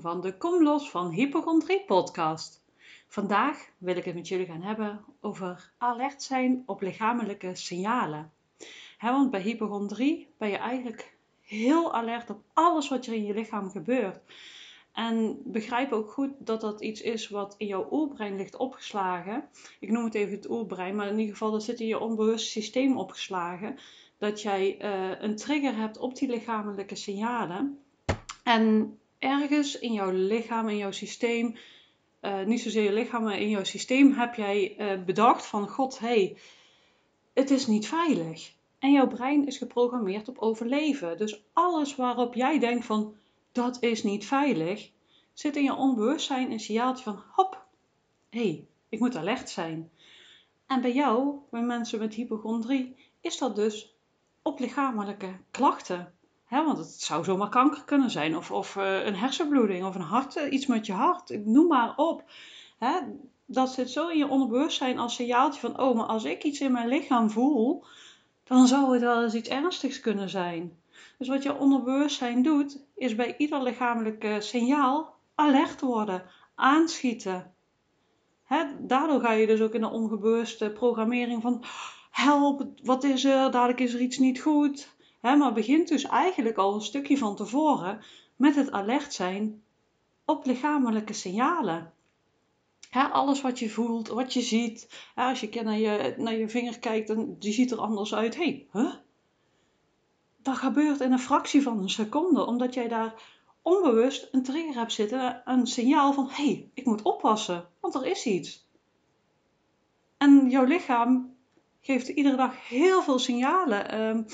van de Kom Los van Hypochondrie podcast. Vandaag wil ik het met jullie gaan hebben over alert zijn op lichamelijke signalen. want bij hypochondrie ben je eigenlijk heel alert op alles wat er in je lichaam gebeurt. En begrijp ook goed dat dat iets is wat in jouw oerbrein ligt opgeslagen. Ik noem het even het oerbrein, maar in ieder geval dat zit in je onbewust systeem opgeslagen dat jij uh, een trigger hebt op die lichamelijke signalen. En ergens in jouw lichaam, in jouw systeem, uh, niet zozeer je lichaam, maar in jouw systeem heb jij uh, bedacht van God, hé, hey, het is niet veilig. En jouw brein is geprogrammeerd op overleven. Dus alles waarop jij denkt van dat is niet veilig, zit in je onbewustzijn een signaaltje van hop, hé, hey, ik moet alert zijn. En bij jou, bij mensen met hypochondrie, is dat dus op lichamelijke klachten. Want het zou zomaar kanker kunnen zijn, of, of uh, een hersenbloeding, of een hart, uh, iets met je hart, noem maar op. dat zit zo in je onderbewustzijn als signaaltje van, oh, maar als ik iets in mijn lichaam voel, dan zou het wel eens iets ernstigs kunnen zijn. Dus wat je onderbewustzijn doet, is bij ieder lichamelijk signaal alert worden, aanschieten. daardoor ga je dus ook in de onbewuste programmering van help, wat is er, dadelijk is er iets niet goed. Maar begint dus eigenlijk al een stukje van tevoren met het alert zijn op lichamelijke signalen. alles wat je voelt, wat je ziet. als je naar je, naar je vinger kijkt en die ziet er anders uit. Hé, hey, dat gebeurt in een fractie van een seconde, omdat jij daar onbewust een trigger hebt zitten, een signaal van hé, hey, ik moet oppassen, want er is iets. En jouw lichaam geeft iedere dag heel veel signalen. Um,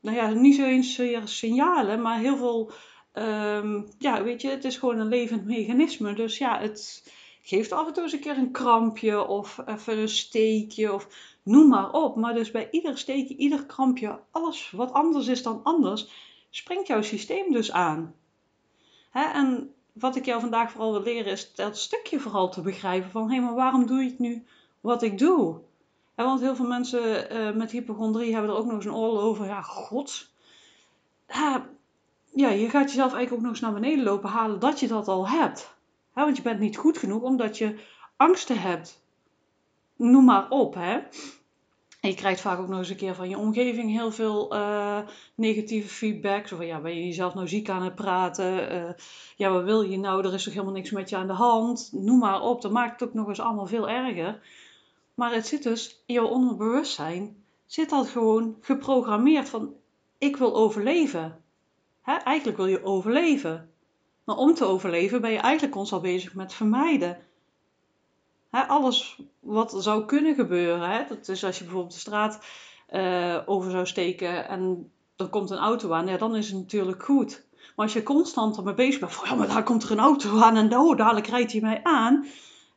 nou ja, niet zo eens zeer signalen, maar heel veel. Um, ja, weet je, het is gewoon een levend mechanisme. Dus ja, het geeft af en toe eens een keer een krampje of even een steekje of noem maar op. Maar dus bij ieder steekje, ieder krampje, alles wat anders is dan anders, springt jouw systeem dus aan. Hè? En wat ik jou vandaag vooral wil leren is dat stukje vooral te begrijpen van hé, hey, maar waarom doe ik nu wat ik doe? Want heel veel mensen uh, met hypochondrie hebben er ook nog eens een oorlog over. Ja, god. ja, je gaat jezelf eigenlijk ook nog eens naar beneden lopen halen dat je dat al hebt. want je bent niet goed genoeg omdat je angsten hebt. Noem maar op, hè. Je krijgt vaak ook nog eens een keer van je omgeving heel veel uh, negatieve feedback. Zo van, ja, ben je jezelf nou ziek aan het praten? Uh, ja, wat wil je nou? Er is toch helemaal niks met je aan de hand? Noem maar op. Dat maakt het ook nog eens allemaal veel erger. Maar het zit dus in jouw onderbewustzijn, zit dat gewoon geprogrammeerd van ik wil overleven. eigenlijk wil je overleven. Maar om te overleven ben je eigenlijk constant bezig met vermijden. alles wat zou kunnen gebeuren. Dat is als je bijvoorbeeld de straat uh, over zou steken en er komt een auto aan. Ja, dan is het natuurlijk goed. Maar als je constant ermee bezig bent van ja, maar daar komt er een auto aan en oh, dadelijk rijdt hij mij aan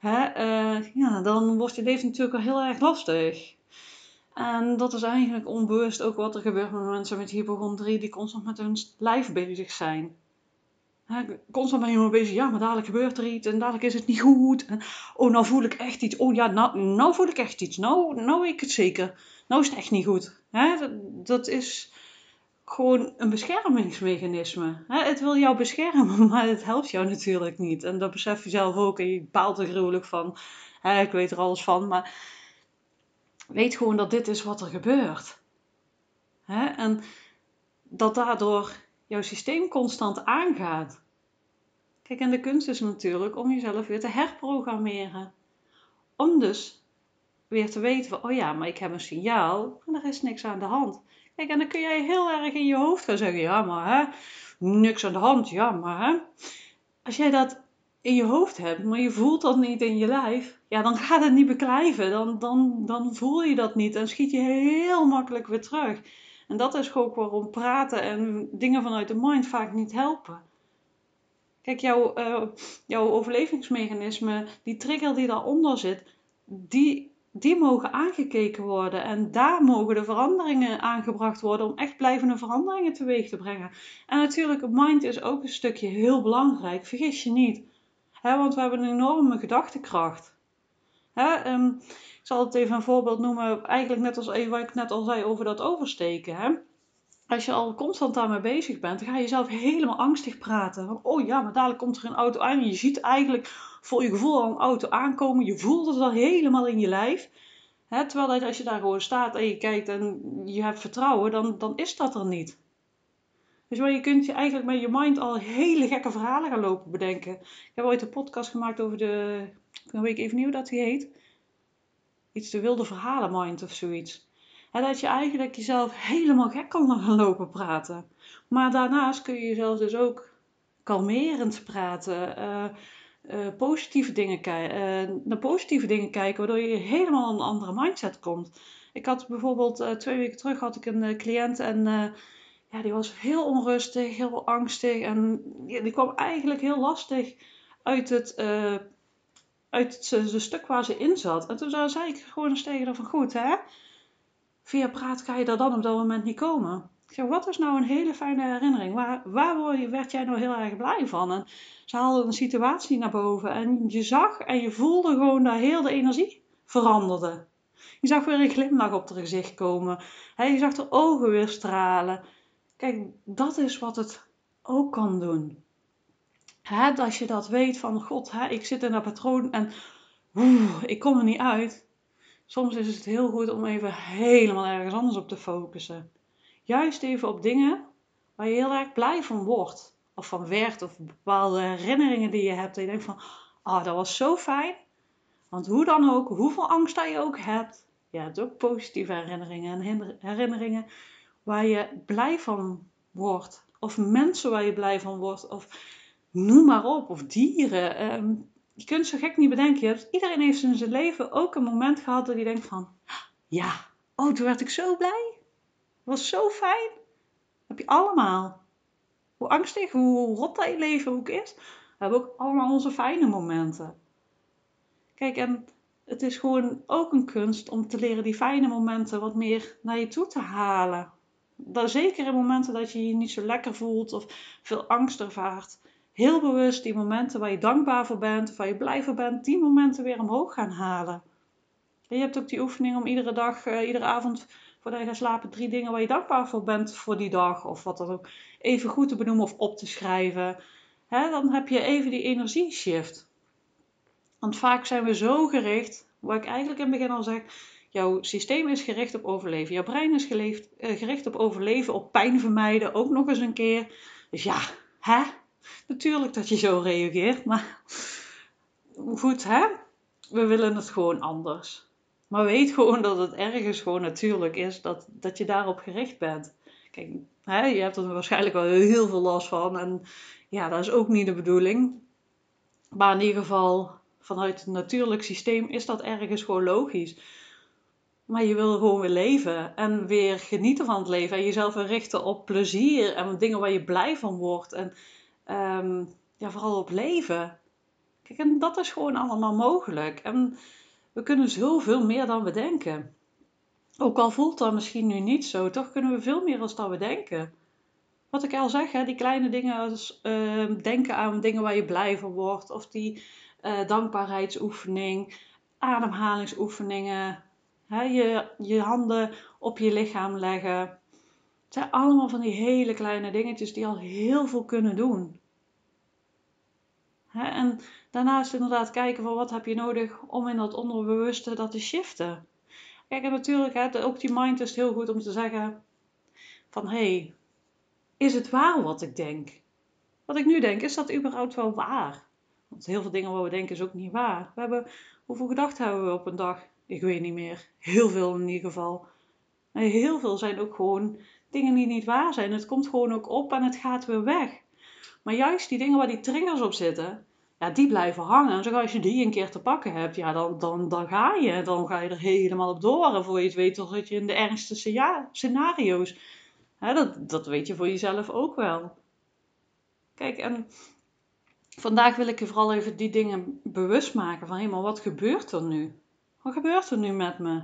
hè, uh, ja, dan wordt je leven natuurlijk wel heel erg lastig. En dat is eigenlijk onbewust ook wat er gebeurt met mensen met hypochondrie die constant met hun lijf bezig zijn. Hè, constant ben je maar bezig, ja, maar dadelijk gebeurt er iets en dadelijk is het niet goed. Oh, nou voel ik echt iets. Oh ja, nou, nou voel ik echt iets. Nou, nou weet ik het zeker. Nou is het echt niet goed. Hè, dat is gewoon een beschermingsmechanisme. Het wil jou beschermen, maar het helpt jou natuurlijk niet. En dat besef je zelf ook en je baalt er gruwelijk van. Ik weet er alles van, maar weet gewoon dat dit is wat er gebeurt. En dat daardoor jouw systeem constant aangaat. Kijk, en de kunst is natuurlijk om jezelf weer te herprogrammeren. Om dus weer te weten oh ja, maar ik heb een signaal er is niks aan de hand. Kijk, en dan kun jij heel erg in je hoofd gaan zeggen, ja, maar hè, niks aan de hand, ja, maar hè. Als jij dat in je hoofd hebt, maar je voelt dat niet in je lijf, ja, dan gaat het niet beklijven. Dan, dan, dan voel je dat niet en schiet je heel makkelijk weer terug. En dat is ook waarom praten en dingen vanuit de mind vaak niet helpen. Kijk, jouw, uh, jouw overlevingsmechanisme, die trigger die daaronder zit, die die mogen aangekeken worden. En daar mogen de veranderingen aangebracht worden om echt blijvende veranderingen teweeg te brengen. En natuurlijk, mind is ook een stukje heel belangrijk. Vergis je niet. want we hebben een enorme gedachtekracht. Ehm, ik zal het even een voorbeeld noemen. Eigenlijk net als even wat ik net al zei over dat oversteken. als je al constant daarmee bezig bent, dan ga je jezelf helemaal angstig praten. Van, oh ja, maar dadelijk komt er een auto aan. En je ziet eigenlijk voor je gevoel al een auto aankomen. Je voelt het al helemaal in je lijf. Terwijl dat als je daar gewoon staat en je kijkt en je hebt vertrouwen, dan, dan is dat er niet. Dus waar je kunt je eigenlijk met je mind al hele gekke verhalen gaan lopen bedenken. Ik heb ooit een podcast gemaakt over de, ik weet even niet dat die heet. Iets de wilde verhalen mind of zoiets. Dat je eigenlijk jezelf helemaal gek kan gaan lopen praten. Maar daarnaast kun je jezelf dus ook kalmerend praten. Uh, uh, positieve dingen uh, naar positieve dingen kijken, waardoor je helemaal een andere mindset komt. Ik had bijvoorbeeld twee weken terug had ik een cliënt en ja, die was heel onrustig, heel angstig en die, die kwam eigenlijk heel lastig uit het, uit het, stuk waar ze in zat. En toen zei ik gewoon eens tegen haar van goed hè, via praat ga je daar dan op dat moment niet komen. Zeg, wat is nou een hele fijne herinnering? Waar, waar werd jij nou heel erg blij van? En ze haalde een situatie naar boven en je zag en je voelde gewoon dat heel de energie veranderde. Je zag weer een glimlach op haar gezicht komen. je zag haar ogen weer stralen. Kijk, dat is wat het ook kan doen. He, als je dat weet van, god, ik zit in dat patroon en ik kom er niet uit soms is het heel goed om even helemaal ergens anders op te focussen. Juist even op dingen waar je heel erg blij van wordt. Of van werd. Of bepaalde herinneringen die je hebt. En je denkt van, ah, oh, dat was zo fijn. Want hoe dan ook, hoeveel angst dat je ook hebt. Je hebt ook positieve herinneringen. En herinneringen waar je blij van wordt. Of mensen waar je blij van wordt. Of noem maar op. Of dieren. Ehm, je kunt zo gek niet bedenken. Iedereen heeft in zijn leven ook een moment gehad dat hij denkt van... Ja, oh, toen werd ik zo blij. Was zo fijn. heb je allemaal. Hoe angstig, hoe rot dat je leven ook is. We hebben ook allemaal onze fijne momenten. Kijk, en het is gewoon ook een kunst om te leren die fijne momenten wat meer naar je toe te halen. Dat, zeker in momenten dat je je niet zo lekker voelt of veel angst ervaart heel bewust die momenten waar je dankbaar voor bent of waar je blij voor bent, die momenten weer omhoog gaan halen. je hebt ook die oefening om iedere dag, uh, iedere avond voordat je gaat slapen, drie dingen waar je dankbaar voor bent voor die dag. Of wat dan ook. Even goed te benoemen of op te schrijven. dan heb je even die energieshift. Want vaak zijn we zo gericht, wat ik eigenlijk in het begin al zeg, jouw systeem is gericht op overleven. Jouw brein is geleefd, uh, gericht op overleven, op pijn vermijden, ook nog eens een keer. Dus ja, hè? Natuurlijk dat je zo reageert, maar goed hè, we willen het gewoon anders. Maar weet gewoon dat het ergens gewoon natuurlijk is dat, dat je daarop gericht bent. Kijk, hè, je hebt er waarschijnlijk wel heel veel last van en ja, dat is ook niet de bedoeling. Maar in ieder geval, vanuit het natuurlijk systeem is dat ergens gewoon logisch. Maar je wil gewoon weer leven en weer genieten van het leven en jezelf weer richten op plezier en dingen waar je blij van wordt. En um, ja, vooral op leven. Kijk, en dat is gewoon allemaal mogelijk. En we kunnen zoveel meer dan we denken. Ook al voelt dat misschien nu niet zo, toch kunnen we veel meer dat we denken. Wat ik al zeg, hè, die kleine dingen als uh, denken aan dingen waar je blij van wordt, of die uh, dankbaarheidsoefening, ademhalingsoefeningen, hè, je, je handen op je lichaam leggen. Het zijn allemaal van die hele kleine dingetjes die al heel veel kunnen doen. En daarnaast inderdaad kijken van wat heb je nodig om in dat onderbewuste dat te shiften. Kijk, en natuurlijk, hè, ook die mind is heel goed om te zeggen van hé, hey, is het waar wat ik denk? Wat ik nu denk, is dat überhaupt wel waar? Want heel veel dingen wat we denken is ook niet waar. We hebben, hoeveel gedachten hebben we op een dag? Ik weet niet meer. Heel veel in ieder geval. En heel veel zijn ook gewoon dingen die niet waar zijn. Het komt gewoon ook op en het gaat weer weg. Maar juist die dingen waar die triggers op zitten, ja, die blijven hangen. En zo als je die een keer te pakken hebt, ja, dan, dan, dan ga je. Dan ga je er helemaal op door. En voor je het weet, dan zit je in de ergste scenario's. Dat, dat weet je voor jezelf ook wel. Kijk, en vandaag wil ik je vooral even die dingen bewust maken. Van, hé, maar wat gebeurt er nu? Wat gebeurt er nu met me?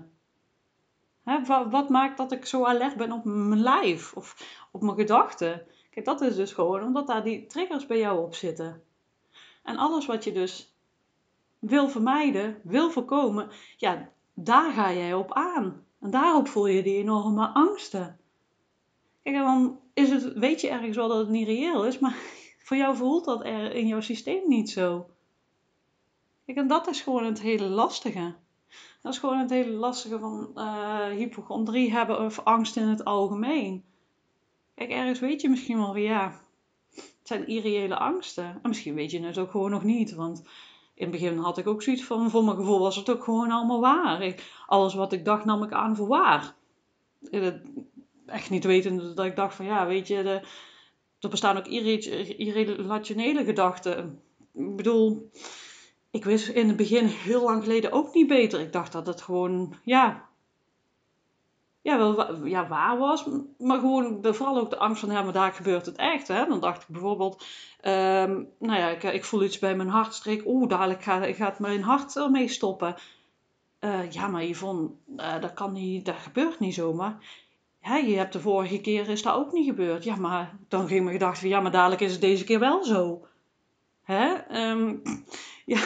Wat, wat maakt dat ik zo alert ben op mijn lijf of op mijn gedachten? Kijk, dat is dus gewoon omdat daar die triggers bij jou op zitten. En alles wat je dus wil vermijden, wil voorkomen, ja, daar ga jij op aan. En daarop voel je die enorme angsten. Kijk, en dan is het, weet je ergens wel dat het niet reëel is, maar voor jou voelt dat er in jouw systeem niet zo. Kijk, en dat is gewoon het hele lastige. Dat is gewoon het hele lastige van uh, hypochondrie hebben of angst in het algemeen. Kijk, ergens weet je misschien wel ja, het zijn irreële angsten. En misschien weet je het ook gewoon nog niet, want in het begin had ik ook zoiets van, voor mijn gevoel was het ook gewoon allemaal waar. alles wat ik dacht nam ik aan voor waar. Echt niet wetende dat ik dacht van, ja, weet je, de, er bestaan ook irrelationele gedachten. Ik bedoel, ik wist in het begin heel lang geleden ook niet beter. Ik dacht dat het gewoon, ja, ja, wel ja, waar was. Maar gewoon vooral ook de angst van, ja, maar daar gebeurt het echt. Hè? Dan dacht ik bijvoorbeeld, um, nou ja, ik, ik, voel iets bij mijn hartstreek. Oeh, dadelijk gaat, gaat mijn hart ermee stoppen. Uh, ja, maar Yvonne, uh, dat, kan niet, dat gebeurt niet zomaar. Ja, je hebt de vorige keer is dat ook niet gebeurd. Ja, maar dan ging mijn gedachte van, ja, maar dadelijk is het deze keer wel zo. Hè? Um, ja,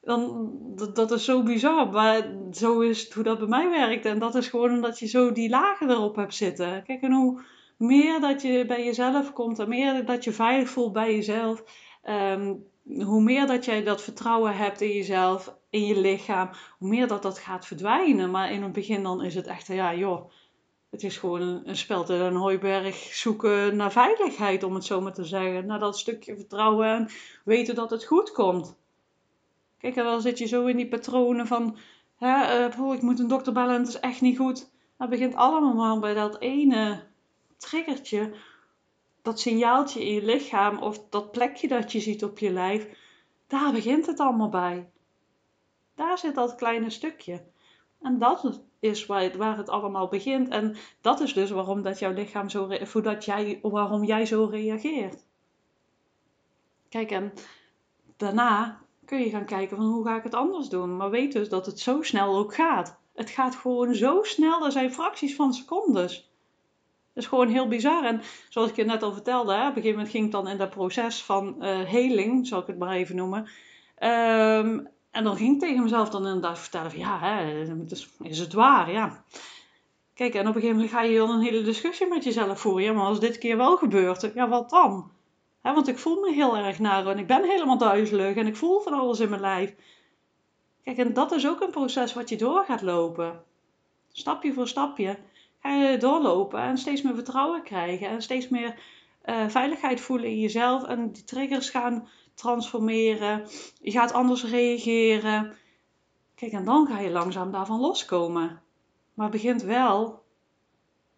dan, dat, dat is zo bizar. Maar zo is het hoe dat bij mij werkt. En dat is gewoon omdat je zo die lagen erop hebt zitten. Kijk, en hoe meer dat je bij jezelf komt en meer dat je veilig voelt bij jezelf, ehm, hoe meer dat jij dat vertrouwen hebt in jezelf, in je lichaam, hoe meer dat dat gaat verdwijnen. Maar in het begin dan is het echt, ja joh, het is gewoon een, een speld in een hooiberg zoeken naar veiligheid, om het zo maar te zeggen. Naar dat stukje vertrouwen en weten dat het goed komt. Kijk, en dan zit je zo in die patronen van, hè, uh, ik moet een dokter bellen en het is echt niet goed. Dat begint allemaal bij dat ene triggertje, dat signaaltje in je lichaam of dat plekje dat je ziet op je lijf. Daar begint het allemaal bij. Daar zit dat kleine stukje. En dat is waar het, waar het allemaal begint. En dat is dus waarom dat jouw lichaam zo, voordat jij, waarom jij zo reageert. Kijk, en daarna kun je gaan kijken van hoe ga ik het anders doen. Maar weet dus dat het zo snel ook gaat. Het gaat gewoon zo snel, er zijn fracties van secondes. Dat is gewoon heel bizar. En zoals ik je net al vertelde, hè, op een gegeven moment ging ik dan in dat proces van uh, heling, zal ik het maar even noemen. Um, en dan ging ik tegen mezelf dan inderdaad vertellen van ja, hè, is, is het waar, ja. Kijk, en op een gegeven moment ga je dan een hele discussie met jezelf voeren. Ja, maar als dit keer wel gebeurt, ja, wat dan? Want ik voel me heel erg naar en ik ben helemaal duizelig en ik voel van alles in mijn lijf. Kijk, en dat is ook een proces wat je door gaat lopen. Stapje voor stapje ga je doorlopen en steeds meer vertrouwen krijgen en steeds meer uh, veiligheid voelen in jezelf en die triggers gaan transformeren. Je gaat anders reageren. Kijk, en dan ga je langzaam daarvan loskomen. Maar begint wel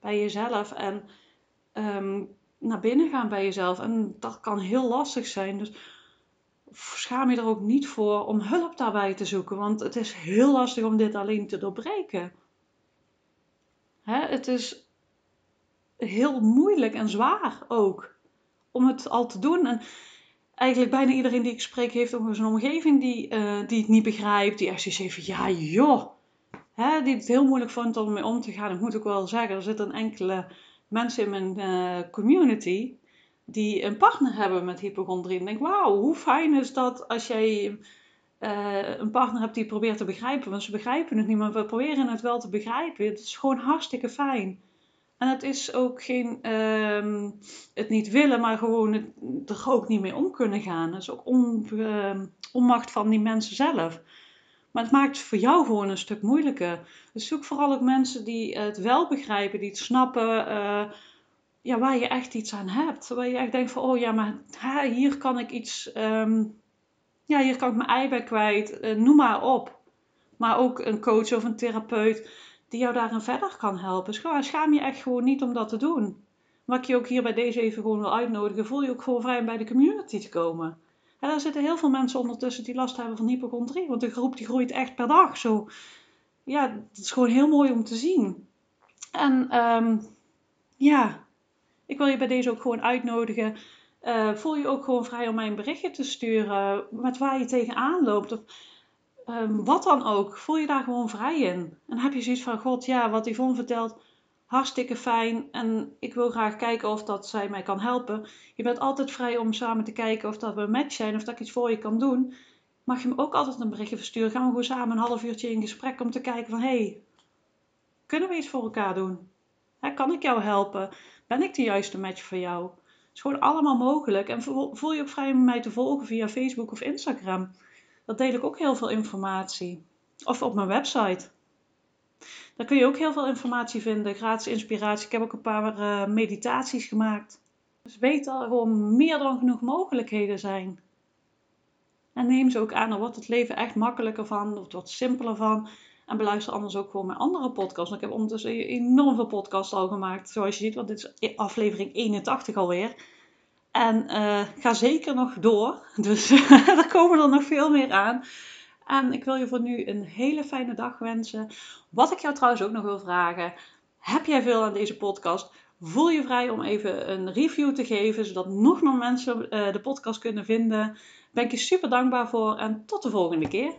bij jezelf en um, naar binnen gaan bij jezelf. En dat kan heel lastig zijn. Dus schaam je er ook niet voor om hulp daarbij te zoeken. Want het is heel lastig om dit alleen te doorbreken. Hè? Het is heel moeilijk en zwaar ook om het al te doen. En eigenlijk bijna iedereen die ik spreek heeft ook een omgeving die, uh, die het niet begrijpt. Die echt zoiets heeft ja joh. Hè? Die het heel moeilijk vond om mee om te gaan. Ik moet ook wel zeggen, er zitten enkele mensen in mijn uh, community die een partner hebben met hypochondrie. En denk, wauw, hoe fijn is dat als jij uh, een partner hebt die probeert te begrijpen. Want ze begrijpen het niet, maar we proberen het wel te begrijpen. Het is gewoon hartstikke fijn. En het is ook geen uh, het niet willen, maar gewoon het, er ook niet mee om kunnen gaan. Dat is ook uh, onmacht van die mensen zelf. Maar het maakt voor jou gewoon een stuk moeilijker. Dus zoek vooral ook mensen die het wel begrijpen, die het snappen, uh, ja, waar je echt iets aan hebt. Waar je echt denkt van, oh ja, maar hier kan ik iets, um, ja, hier kan ik mijn ei bij kwijt, uh, noem maar op. Maar ook een coach of een therapeut die jou daarin verder kan helpen. Schaam je echt gewoon niet om dat te doen. Mag ik je ook hier bij deze even gewoon uitnodigen, voel je ook gewoon vrij om bij de community te komen. En er zitten heel veel mensen ondertussen die last hebben van hypochondrie. Want de groep die groeit echt per dag. Zo, ja, het is gewoon heel mooi om te zien. En um, ja, ik wil je bij deze ook gewoon uitnodigen. Uh, voel je ook gewoon vrij om mij een berichtje te sturen met waar je tegenaan loopt. Of um, wat dan ook. Voel je daar gewoon vrij in. En heb je zoiets van, god ja, wat Yvonne vertelt, hartstikke fijn en ik wil graag kijken of dat zij mij kan helpen. Je bent altijd vrij om samen te kijken of dat we een match zijn of dat ik iets voor je kan doen. Mag je me ook altijd een berichtje versturen? Gaan we gewoon samen een half uurtje in gesprek om te kijken van hé, hey, kunnen we iets voor elkaar doen? kan ik jou helpen? Ben ik de juiste match voor jou? Het is gewoon allemaal mogelijk. En voel je ook vrij om mij te volgen via Facebook of Instagram. Dat deel ik ook heel veel informatie. Of op mijn website. Daar kun je ook heel veel informatie vinden, gratis inspiratie. Ik heb ook een paar uh, meditaties gemaakt. Dus weet dat er gewoon meer dan genoeg mogelijkheden zijn. En neem ze ook aan, dan wordt het leven echt makkelijker van, of het wordt simpeler van. En beluister anders ook gewoon mijn andere podcasts. Ik heb ondertussen enorm veel podcasts al gemaakt, zoals je ziet, want dit is aflevering 81 alweer. En uh, ga zeker nog door. Dus er komen er nog veel meer aan. En ik wil je voor nu een hele fijne dag wensen. Wat ik jou trouwens ook nog wil vragen. Heb jij veel aan deze podcast? Voel je vrij om even een review te geven, zodat nog meer mensen uh, de podcast kunnen vinden. Ben ik je super dankbaar voor en tot de volgende keer.